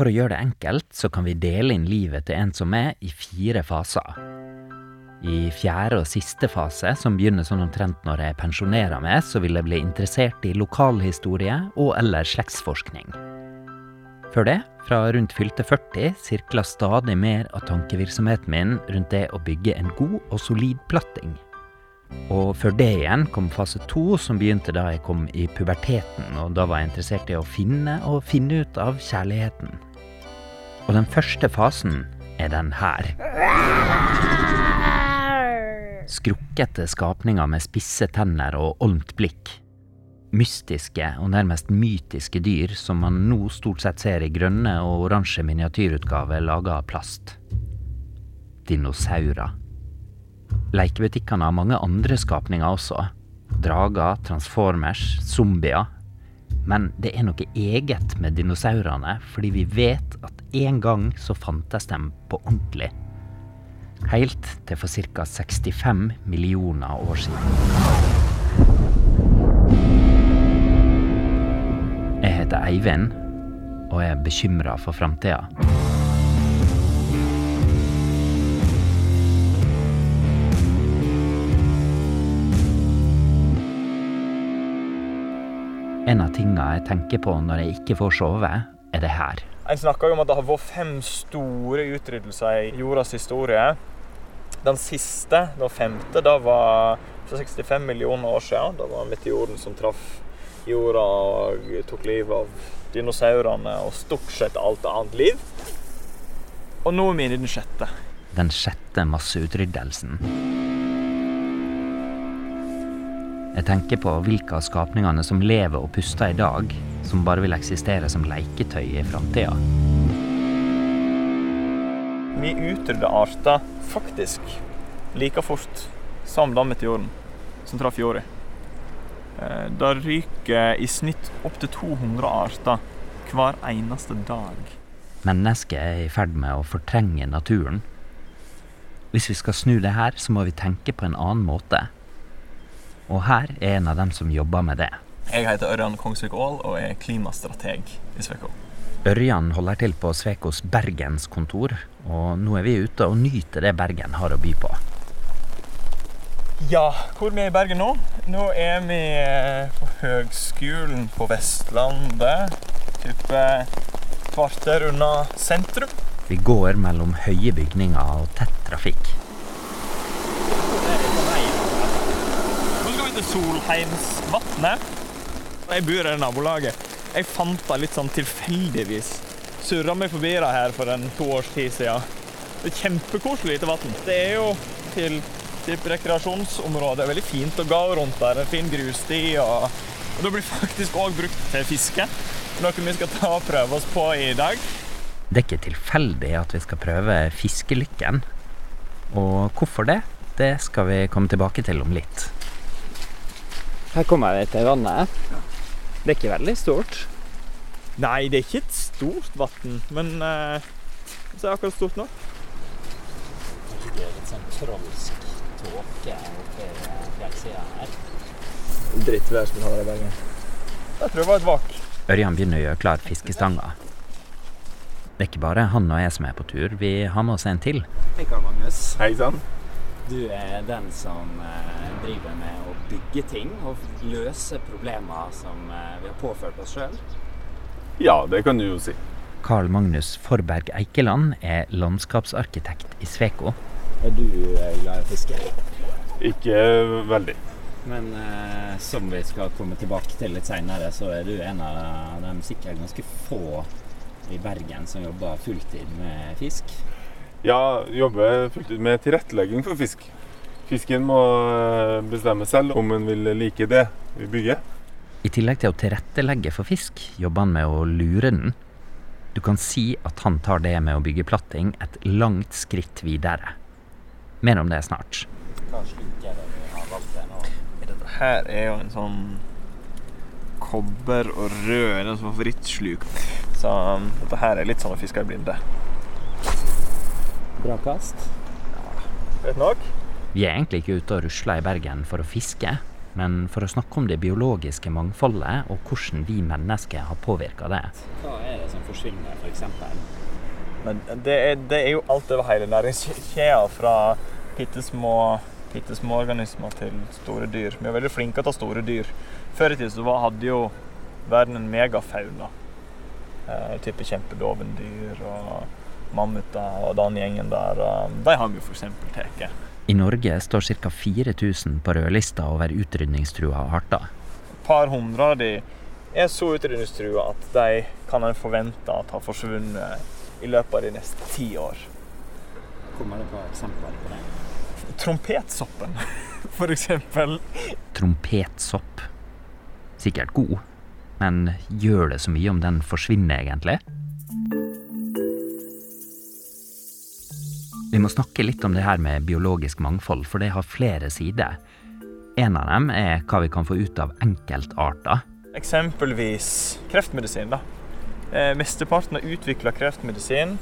For å gjøre det enkelt, så kan vi dele inn livet til en som er, i fire faser. I fjerde og siste fase, som begynner sånn omtrent når jeg pensjonerer meg, så vil jeg bli interessert i lokalhistorie og eller slektsforskning. Før det, fra rundt fylte 40, sirkler stadig mer av tankevirksomheten min rundt det å bygge en god og solid platting. Og før det igjen kom fase to, som begynte da jeg kom i puberteten, og da var jeg interessert i å finne og finne ut av kjærligheten. Og den første fasen er den her. Skrukkete skapninger med spisse tenner og olmt blikk. Mystiske og nærmest mytiske dyr som man nå stort sett ser i grønne og oransje miniatyrutgaver laga av plast. Dinosaurer. Lekebutikkene har mange andre skapninger også. Drager, transformers, zombier. Men det er noe eget med dinosaurene, fordi vi vet at en gang så fantes de på ordentlig. Helt til for ca. 65 millioner år siden. Jeg heter Eivind, og er bekymra for framtida. En av tinga jeg tenker på når jeg ikke får sove, er det her. En snakker jo om at det har vært fem store utryddelser i jordas historie. Den siste, den femte, da var for 65 millioner år siden. Det var meteoren som traff jorda og tok livet av dinosaurene og stort sett alt annet liv. Og nå er vi inne i den sjette. Den sjette masseutryddelsen. Jeg tenker på hvilke av skapningene som lever og puster i dag, som bare vil eksistere som leketøy i framtida. Vi utrydder arter faktisk like fort som den meteoren som traff jorda. Eh, Det ryker i snitt opptil 200 arter hver eneste dag. Mennesket er i ferd med å fortrenge naturen. Hvis vi skal snu det her, så må vi tenke på en annen måte. Og her er en av dem som jobber med det. Jeg heter Ørjan Kongsvik Aall og er klimastrateg i Sveko. Ørjan holder til på Svekos bergenskontor, og nå er vi ute og nyter det Bergen har å by på. Ja, hvor vi er i Bergen nå? Nå er vi eh, på Høgskolen på Vestlandet. Type kvarter unna sentrum. Vi går mellom høye bygninger og tett trafikk. Skal Solheimsvatnet. Jeg bor i nabolaget. Jeg fant det litt sånn tilfeldigvis. Surra meg forbi det her for en to års tid siden. Det er kjempekoselig lite vann. Det er jo til typ rekreasjonsområde. Det er veldig fint å gå rundt der. En fin grussti. Og, og det blir faktisk òg brukt til fiske. Noe vi skal ta og prøve oss på i dag. Det er ikke tilfeldig at vi skal prøve fiskelykken. Og hvorfor det, det skal vi komme tilbake til om litt. Her kommer vi til vannet. Det er ikke veldig stort. Nei, det er ikke et stort vann, men eh, det er akkurat stort nok. Det er litt sånn trolsk tåke oppe i fjellsida her. Drittvær som vi har i Bergen. Jeg tror det var et vak. Ørjan begynner å gjøre klar fiskestanga. Det er ikke bare han og jeg som er på tur, vi har med oss en til. Hei, Karl Magnus. Hei sann. Du er den som eh, driver med å bygge ting og løse problemer som eh, vi har påført oss sjøl. Ja, det kan du jo si. Carl Magnus Forberg Eikeland er landskapsarkitekt i Sveko. Er du eh, glad i å fiske? Ikke veldig. Men eh, som vi skal komme tilbake til litt seinere, så er du en av de sikkert ganske få i Bergen som jobber fulltid med fisk. Ja, jobber fulltid med tilrettelegging for fisk. Fisken må eh, bestemme selv om hun vil like det vi bygger. I tillegg til å tilrettelegge for fisk, jobber han med å lure den. Du kan si at han tar det med å bygge platting et langt skritt videre. Mer om det snart. Hva sluk er det vi har valgt nå? Dette her er jo en sånn kobber og rød, en sånn en favorittsluk. Så um, dette her er litt sånn å fiske i blinde. Bra kast. Vet nok? Vi er egentlig ikke ute og rusler i Bergen for å fiske, men for å snakke om det biologiske mangfoldet og hvordan vi mennesker har påvirka det. Hva er det som forsvinner, f.eks.? Men det er, det er jo alt over hele næringskjeda, fra bitte små, bitte små organismer til store dyr. Vi er veldig flinke til å ta store dyr. Før i tida så var- hadde jo verden en megafauna. Eh, type kjempedovendyr og mammuter og den gjengen der. De har vi f.eks. tatt. I Norge står ca. 4000 på rødlista over utrydningstrua arter. Et par hundre av de er så utrydningstrua at de kan en forvente at har forsvunnet i løpet av de neste ti år. Kommer det på eksempler på det? Trompetsoppen, eksempel. Trompetsopp. Sikkert god, men gjør det så mye om den forsvinner, egentlig? Vi må snakke litt om det her med biologisk mangfold, for det har flere sider. En av dem er hva vi kan få ut av enkeltarter. Eksempelvis kreftmedisin. da. Eh, mesteparten av utvikla kreftmedisin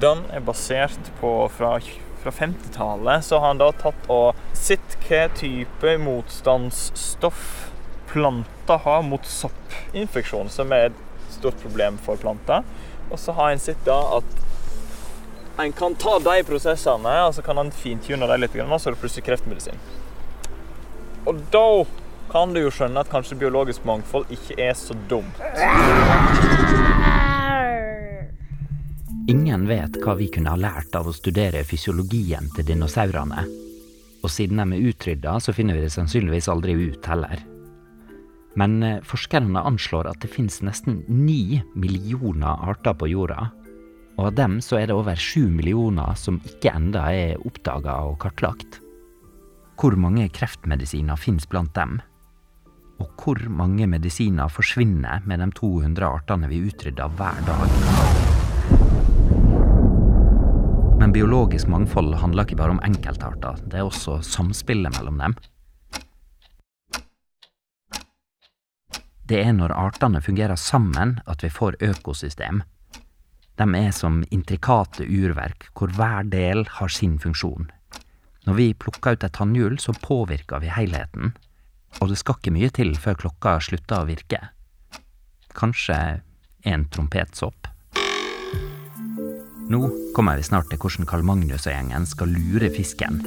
den er basert på fra, fra 50-tallet. Så har han da tatt og sett hva type motstandsstoff planter har mot soppinfeksjon, som er et stort problem for planter. Og så har en sett da at en kan ta de prosessene og så kan en fintune dem litt, og så er det plutselig kreftmedisin. Og da kan du jo skjønne at kanskje biologisk mangfold ikke er så dumt. Ingen vet hva vi kunne ha lært av å studere fysiologien til dinosaurene. Og siden de er utrydda, så finner vi det sannsynligvis aldri ut heller. Men eh, forskerne anslår at det finnes nesten ni millioner arter på jorda. Og av dem så er det over sju millioner som ikke enda er oppdaga og kartlagt. Hvor mange kreftmedisiner finnes blant dem? Og hvor mange medisiner forsvinner med de 200 artene vi utrydder hver dag? Men biologisk mangfold handler ikke bare om enkeltarter, det er også samspillet mellom dem. Det er når artene fungerer sammen at vi får økosystem. De er som intrikate urverk hvor hver del har sin funksjon. Når vi plukker ut et tannhjul, så påvirker vi helheten. Og det skal ikke mye til før klokka slutter å virke. Kanskje en trompetsopp. Nå kommer vi snart til hvordan Karl Magnus og gjengen skal lure fisken.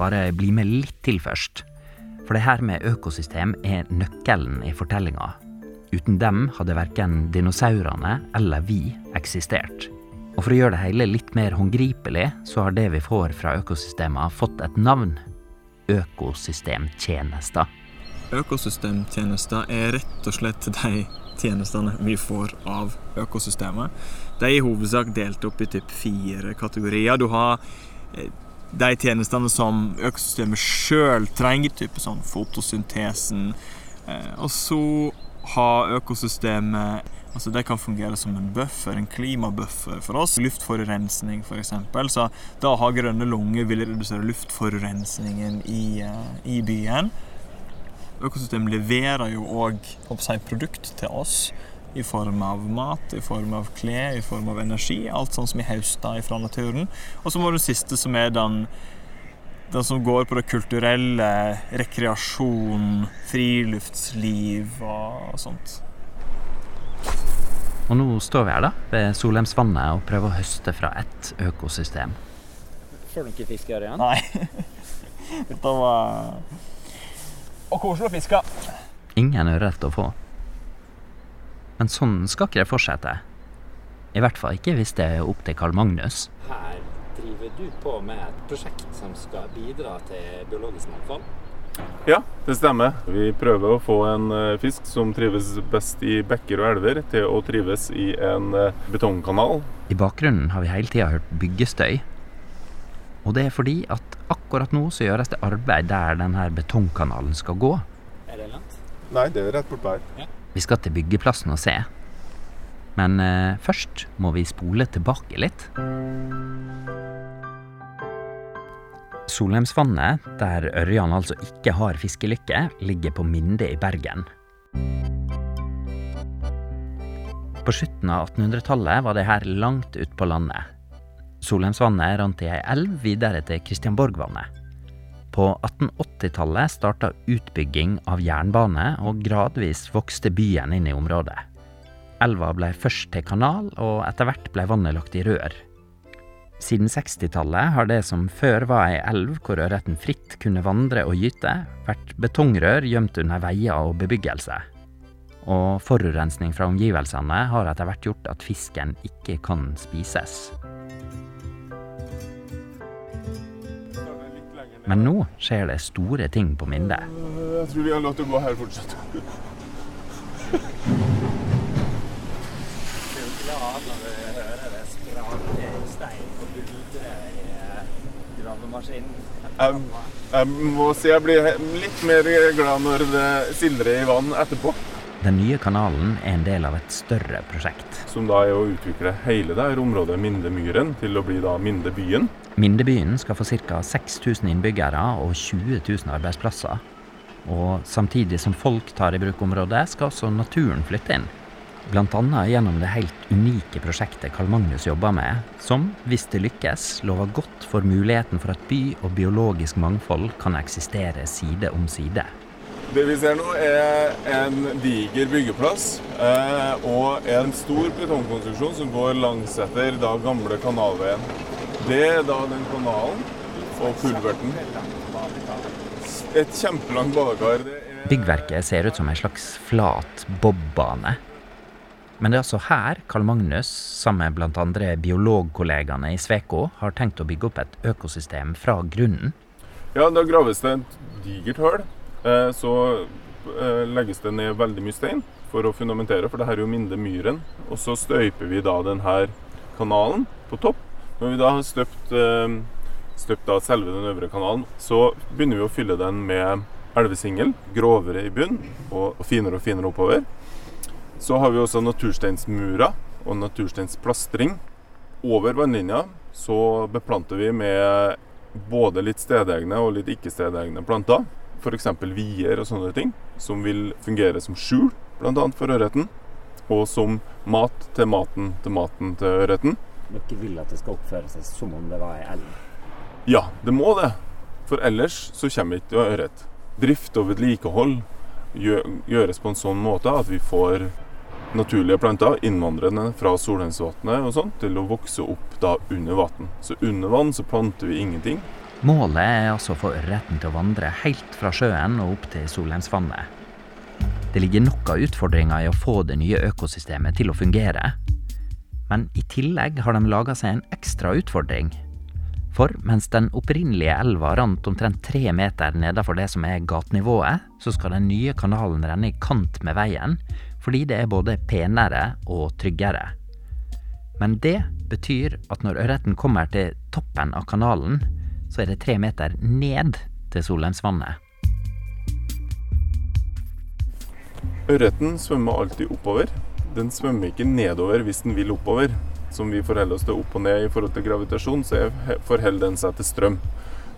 Bare bli med litt til først. For det her med økosystem er nøkkelen i fortellinga. Uten dem hadde verken dinosaurene eller vi eksistert. Og for å gjøre det hele litt mer håndgripelig, så har det vi får fra økosystemene fått et navn. Økosystemtjenester. Økosystemtjenester er rett og slett de tjenestene vi får av økosystemet. De er i hovedsak delt opp i typ fire kategorier. Du har eh, de tjenestene som økosystemet sjøl trenger, type sånn fotosyntesen. Eh, Og så har økosystemet Altså Det kan fungere som en buffer, en klimabuffer for oss. Luftforurensning, f.eks. Så da å ha grønne lunger vil redusere luftforurensningen i, eh, i byen. Økosystemet leverer jo òg produkt til oss i form av mat, i form av klær, i form av energi. Alt sånn som vi høster fra naturen. Og så må det siste, som er den, den som går på det kulturelle, rekreasjon, friluftsliv og sånt. Og nå står vi her da, ved Solheimsvannet og prøver å høste fra ett økosystem. Får du ikke fisk, igjen? Nei. Dette var Og koselig å fiske. Ingen ørret å få. Men sånn skal ikke det fortsette. I hvert fall ikke hvis det er opp til Karl Magnus. Her driver du på med et prosjekt som skal bidra til biologisk mangfold. Ja, det stemmer. Vi prøver å få en eh, fisk som trives best i bekker og elver, til å trives i en eh, betongkanal. I bakgrunnen har vi hele tida hørt byggestøy. Og det er fordi at akkurat nå så gjøres det arbeid der denne betongkanalen skal gå. Er det langt? Nei, det er rett bort der. Vi skal til byggeplassen og se. Men eh, først må vi spole tilbake litt. Solheimsvannet, der Ørjan altså ikke har fiskelykke, ligger på Minde i Bergen. På slutten av 1800-tallet var det her langt ute på landet. Solheimsvannet rant i ei elv videre til Kristianborgvannet. På 1880-tallet starta utbygging av jernbane, og gradvis vokste byen inn i området. Elva ble først til kanal, og etter hvert ble vannet lagt i rør. Siden 60-tallet har det som før var ei elv hvor ørreten fritt kunne vandre og gyte, vært betongrør gjemt under veier og bebyggelse. Og forurensning fra omgivelsene har etter hvert gjort at fisken ikke kan spises. Men nå skjer det store ting på Minde. Jeg tror vi har lov til å gå her fortsatt. Jeg, jeg må si jeg blir litt mer glad når det sildrer i vann etterpå. Den nye kanalen er en del av et større prosjekt. Som da er å utvikle hele det her området Mindemyren til å bli da Mindebyen. Mindebyen skal få ca. 6000 innbyggere og 20 000 arbeidsplasser. Og samtidig som folk tar i bruk området, skal også naturen flytte inn. Bl.a. gjennom det helt unike prosjektet Carl Magnus jobber med, som, hvis det lykkes, lover godt for muligheten for at by og biologisk mangfold kan eksistere side om side. Det vi ser nå, er en diger byggeplass eh, og en stor betongkonstruksjon som går langsetter da gamle kanalveien. Det er da den kanalen og kulverten. Et kjempelangt badekar. Er Byggverket ser ut som en slags flat bobbane. Men det er altså her Karl Magnus, sammen med bl.a. biologkollegaene i Sveko, har tenkt å bygge opp et økosystem fra grunnen. Ja, da graves det et digert høl. Eh, Så eh, legges det ned veldig mye stein for å fundamentere, for det her er jo mindre myren. Og så støyper vi da denne kanalen på topp. Når vi da har støpt, eh, støpt da selve den øvre kanalen, så begynner vi å fylle den med elvesingel, grovere i bunn og og finere og finere oppover. Så har vi også natursteinsmurer og natursteinsplastring. Over vannlinja så beplanter vi med både litt stedegne og litt ikke-stedegne planter. F.eks. vier og sånne ting, som vil fungere som skjul, bl.a. for ørreten. Og som mat til maten til maten til ørreten. Dere vil at det skal oppføre seg som om det var ei elv? Ja, det må det. For ellers så kommer ikke ørret. Drift og vedlikehold gjø- gjøres på en sånn måte at vi får naturlige planter, innvandrende fra Solheimsvatnet og sånn, til å vokse opp da under vann. Så under vann så planter vi ingenting. Målet er altså å få ørreten til å vandre helt fra sjøen og opp til Solheimsvannet. Det ligger nok av utfordringer i å få det nye økosystemet til å fungere. Men i tillegg har de laga seg en ekstra utfordring. For mens den opprinnelige elva rant omtrent tre meter nedenfor det som er gatenivået, så skal den nye kanalen renne i kant med veien, fordi det er både penere og tryggere. Men det betyr at når ørreten kommer til toppen av kanalen, så er det tre meter ned til Solheimsvannet. Ørreten svømmer alltid oppover. Den svømmer ikke nedover hvis den vil oppover. Som vi forholder oss til opp og ned i forhold til gravitasjon, så er- forholder den seg til strøm.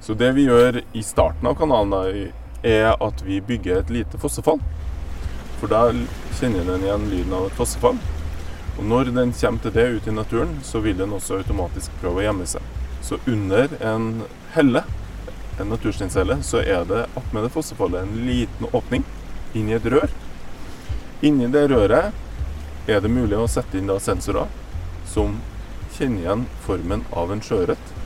Så det vi gjør i starten av kanalen, er at vi bygger et lite fossefall. For da kjenner den igjen lyden av et fossefall. Og når den kommer til det ute i naturen, så vil den også automatisk prøve å gjemme seg. Så under en helle, en natursteinshelle, så er det attmed det fossefallet en liten åpning inn i et rør. Inni det røret er det mulig å sette inn sensorer som kjenner igjen formen av en sjøørret.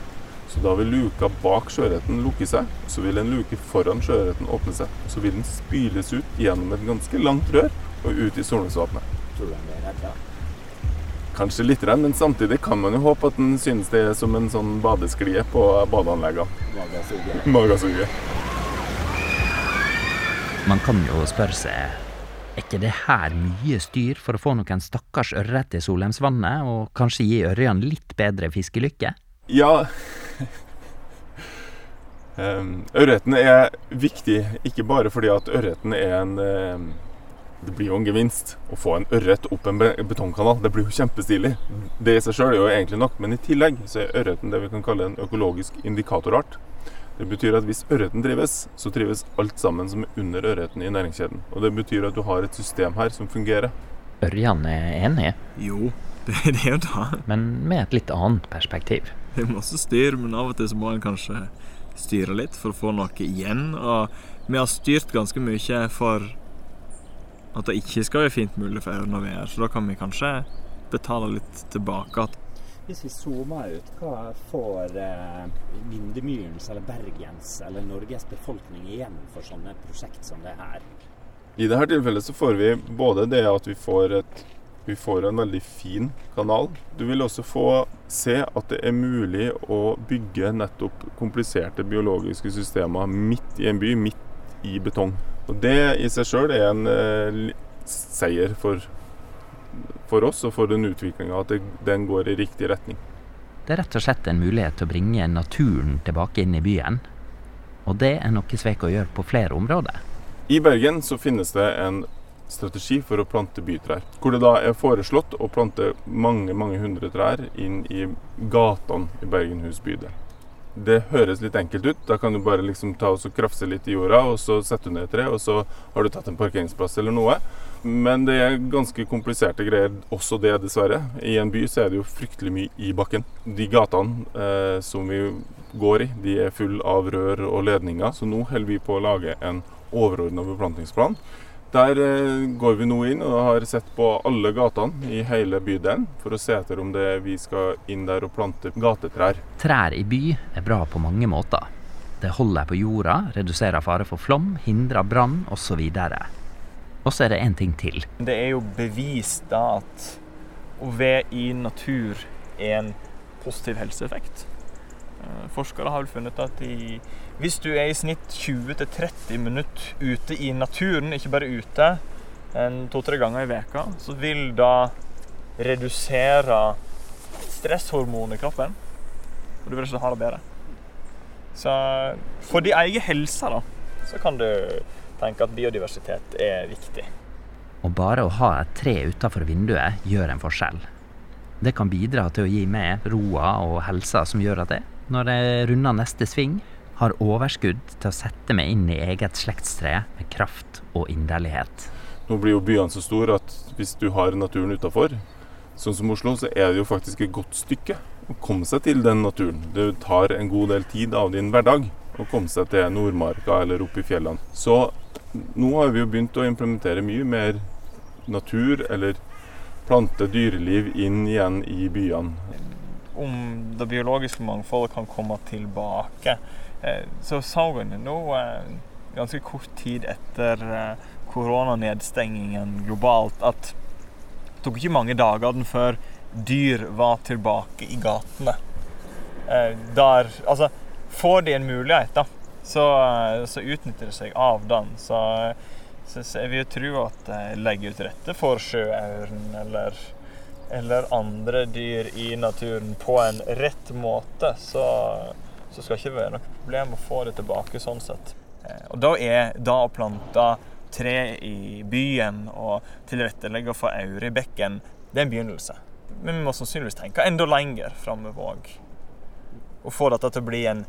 Så da vil luka bak sjøørreten lukke seg, så vil en luke foran sjøørreten åpne seg. Så vil den spyles ut gjennom et ganske langt rør og ut i Solheimsvatnet. Tror du de blir redda? Kanskje litt, redd, men samtidig kan man jo håpe at den synes det er som en sånn badesklie på badeanleggene. Magasuget? Magasuget. Man kan jo spørre seg er ikke det her mye styr for å få noen stakkars ørret til Solheimsvannet, og kanskje gi ørjene litt bedre fiskelykke? Ja Em, Ørreten er viktig, ikke bare fordi at ørreten er en Det blir jo en gevinst å få en ørret opp en be- betongkanal. Det blir jo kjempestilig. Det i seg sjøl er jo egentlig nok, men i tillegg så er ørreten det vi kan kalle en økologisk indikatorart. Det betyr at hvis ørreten trives, så trives alt sammen som er under ørreten i næringskjeden. Og det betyr at du har et system her som fungerer. Ørjan er enig, Jo, det, det er jo da. men med et litt annet perspektiv. Det er masse styr, men av og til så må en kanskje styre litt for å få noe igjen. Og vi har styrt ganske mye for at det ikke skal være fint mulig for ørn å være så da kan vi kanskje betale litt tilbake. Hvis vi zoomer ut, hva får eh, Vindemyrens eller Bergens eller Norges befolkning igjen for sånne prosjekt som det her? I dette tilfellet så får vi både det at vi får, et, vi får en veldig fin kanal. Du vil også få se at det er mulig å bygge nettopp kompliserte biologiske systemer midt i en by, midt i betong. Og Det i seg sjøl er en eh, seier for, for, oss og for den utviklinga, at det, den går i riktig retning. Det er rett og slett en mulighet til å bringe naturen tilbake inn i byen. Og det er noe Sveko gjør på flere områder. I Bergen så finnes det en strategi for å plante bytrær. Hvor det da er foreslått å plante mange mange hundre trær inn i gatene i Bergenhus bydel. Det høres litt enkelt ut. Da kan du bare liksom ta og krafse litt i jorda, og så setter du ned et tre, og så har du tatt en parkeringsplass eller noe. Men det er ganske kompliserte greier også det, dessverre. I en by så er det jo fryktelig mye i bakken. De gatene eh, som vi går i, de er full av rør og ledninger. Så nå holder vi på å lage en overordna beplantingsplan der eh, går vi nå inn og har sett på alle gatene i hele bydelen for å se etter om det vi skal inn der og plante gatetrær. Trær i by er bra på mange måter. Det holder på jorda, reduserer fare for flom, hindrer brann osv. Og så er det én ting til. Det er jo bevist da at å være i natur er en positiv helseeffekt. Eh, forskere har vel funnet at i, hvis du er i snitt 20-30 minutter ute i naturen, ikke bare ute, en to-tre ganger i veka, så vil da redusere stresshormonet i kroppen. Og du vil ikke ha det bedre. Så for din egen helse, da, så kan du tenke at biodiversitet er viktig. Og bare å ha et tre utafor vinduet gjør en forskjell. Det kan bidra til å gi meg roa og helsa som gjør at jeg når jeg runder neste sving, har overskudd til å sette meg inn i eget slektstre med kraft og inderlighet. Nå blir jo byene så store at hvis du har naturen utafor, sånn som Oslo, så er det jo faktisk et godt stykke å komme seg til den naturen. Det tar en god del tid av din hverdag å komme seg til Nordmarka eller opp i fjellene. Så nå har vi jo begynt å implementere mye mer natur eller plante- dyreliv inn igjen i byene om det biologiske mangfoldet kan komme tilbake. Eh, så vi nå, eh, ganske kort tid etter eh, koronanedstengingen globalt, at det tok ikke mange dagene før dyr var tilbake i gatene. Der Altså, får de en mulighet, da, så, så utnytter de seg av den. Så, så, jeg vil jo tro at de legger ut rette for sjøauren eller eller andre dyr i naturen på en rett måte, så, så skal det ikke være noe problem å få det tilbake sånn sett. Eh, og da er det å plante tre i byen og tilrettelegge for aure i bekken, det er en begynnelse. Men vi må sannsynligvis tenke enda lenger framover òg. Og få dette til å bli en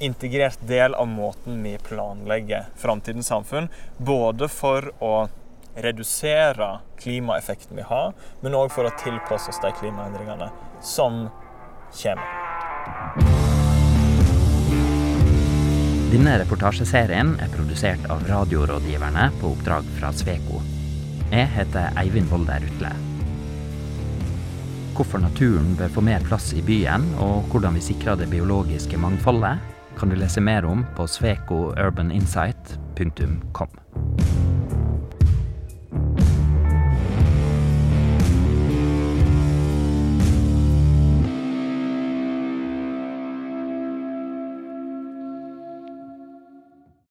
integrert del av måten vi planlegger framtidens samfunn. Både for å redusere klimaeffekten vi har, men òg for å tilpasse oss de klimaendringene som kommer. Denne reportasjeserien er produsert av Radiorådgiverne på oppdrag fra Sveko. Jeg heter Eivind Volde Rutle. Hvorfor naturen bør få mer plass i byen, og hvordan vi sikrer det biologiske mangfoldet, kan du lese mer om på svekourbaninsight.com.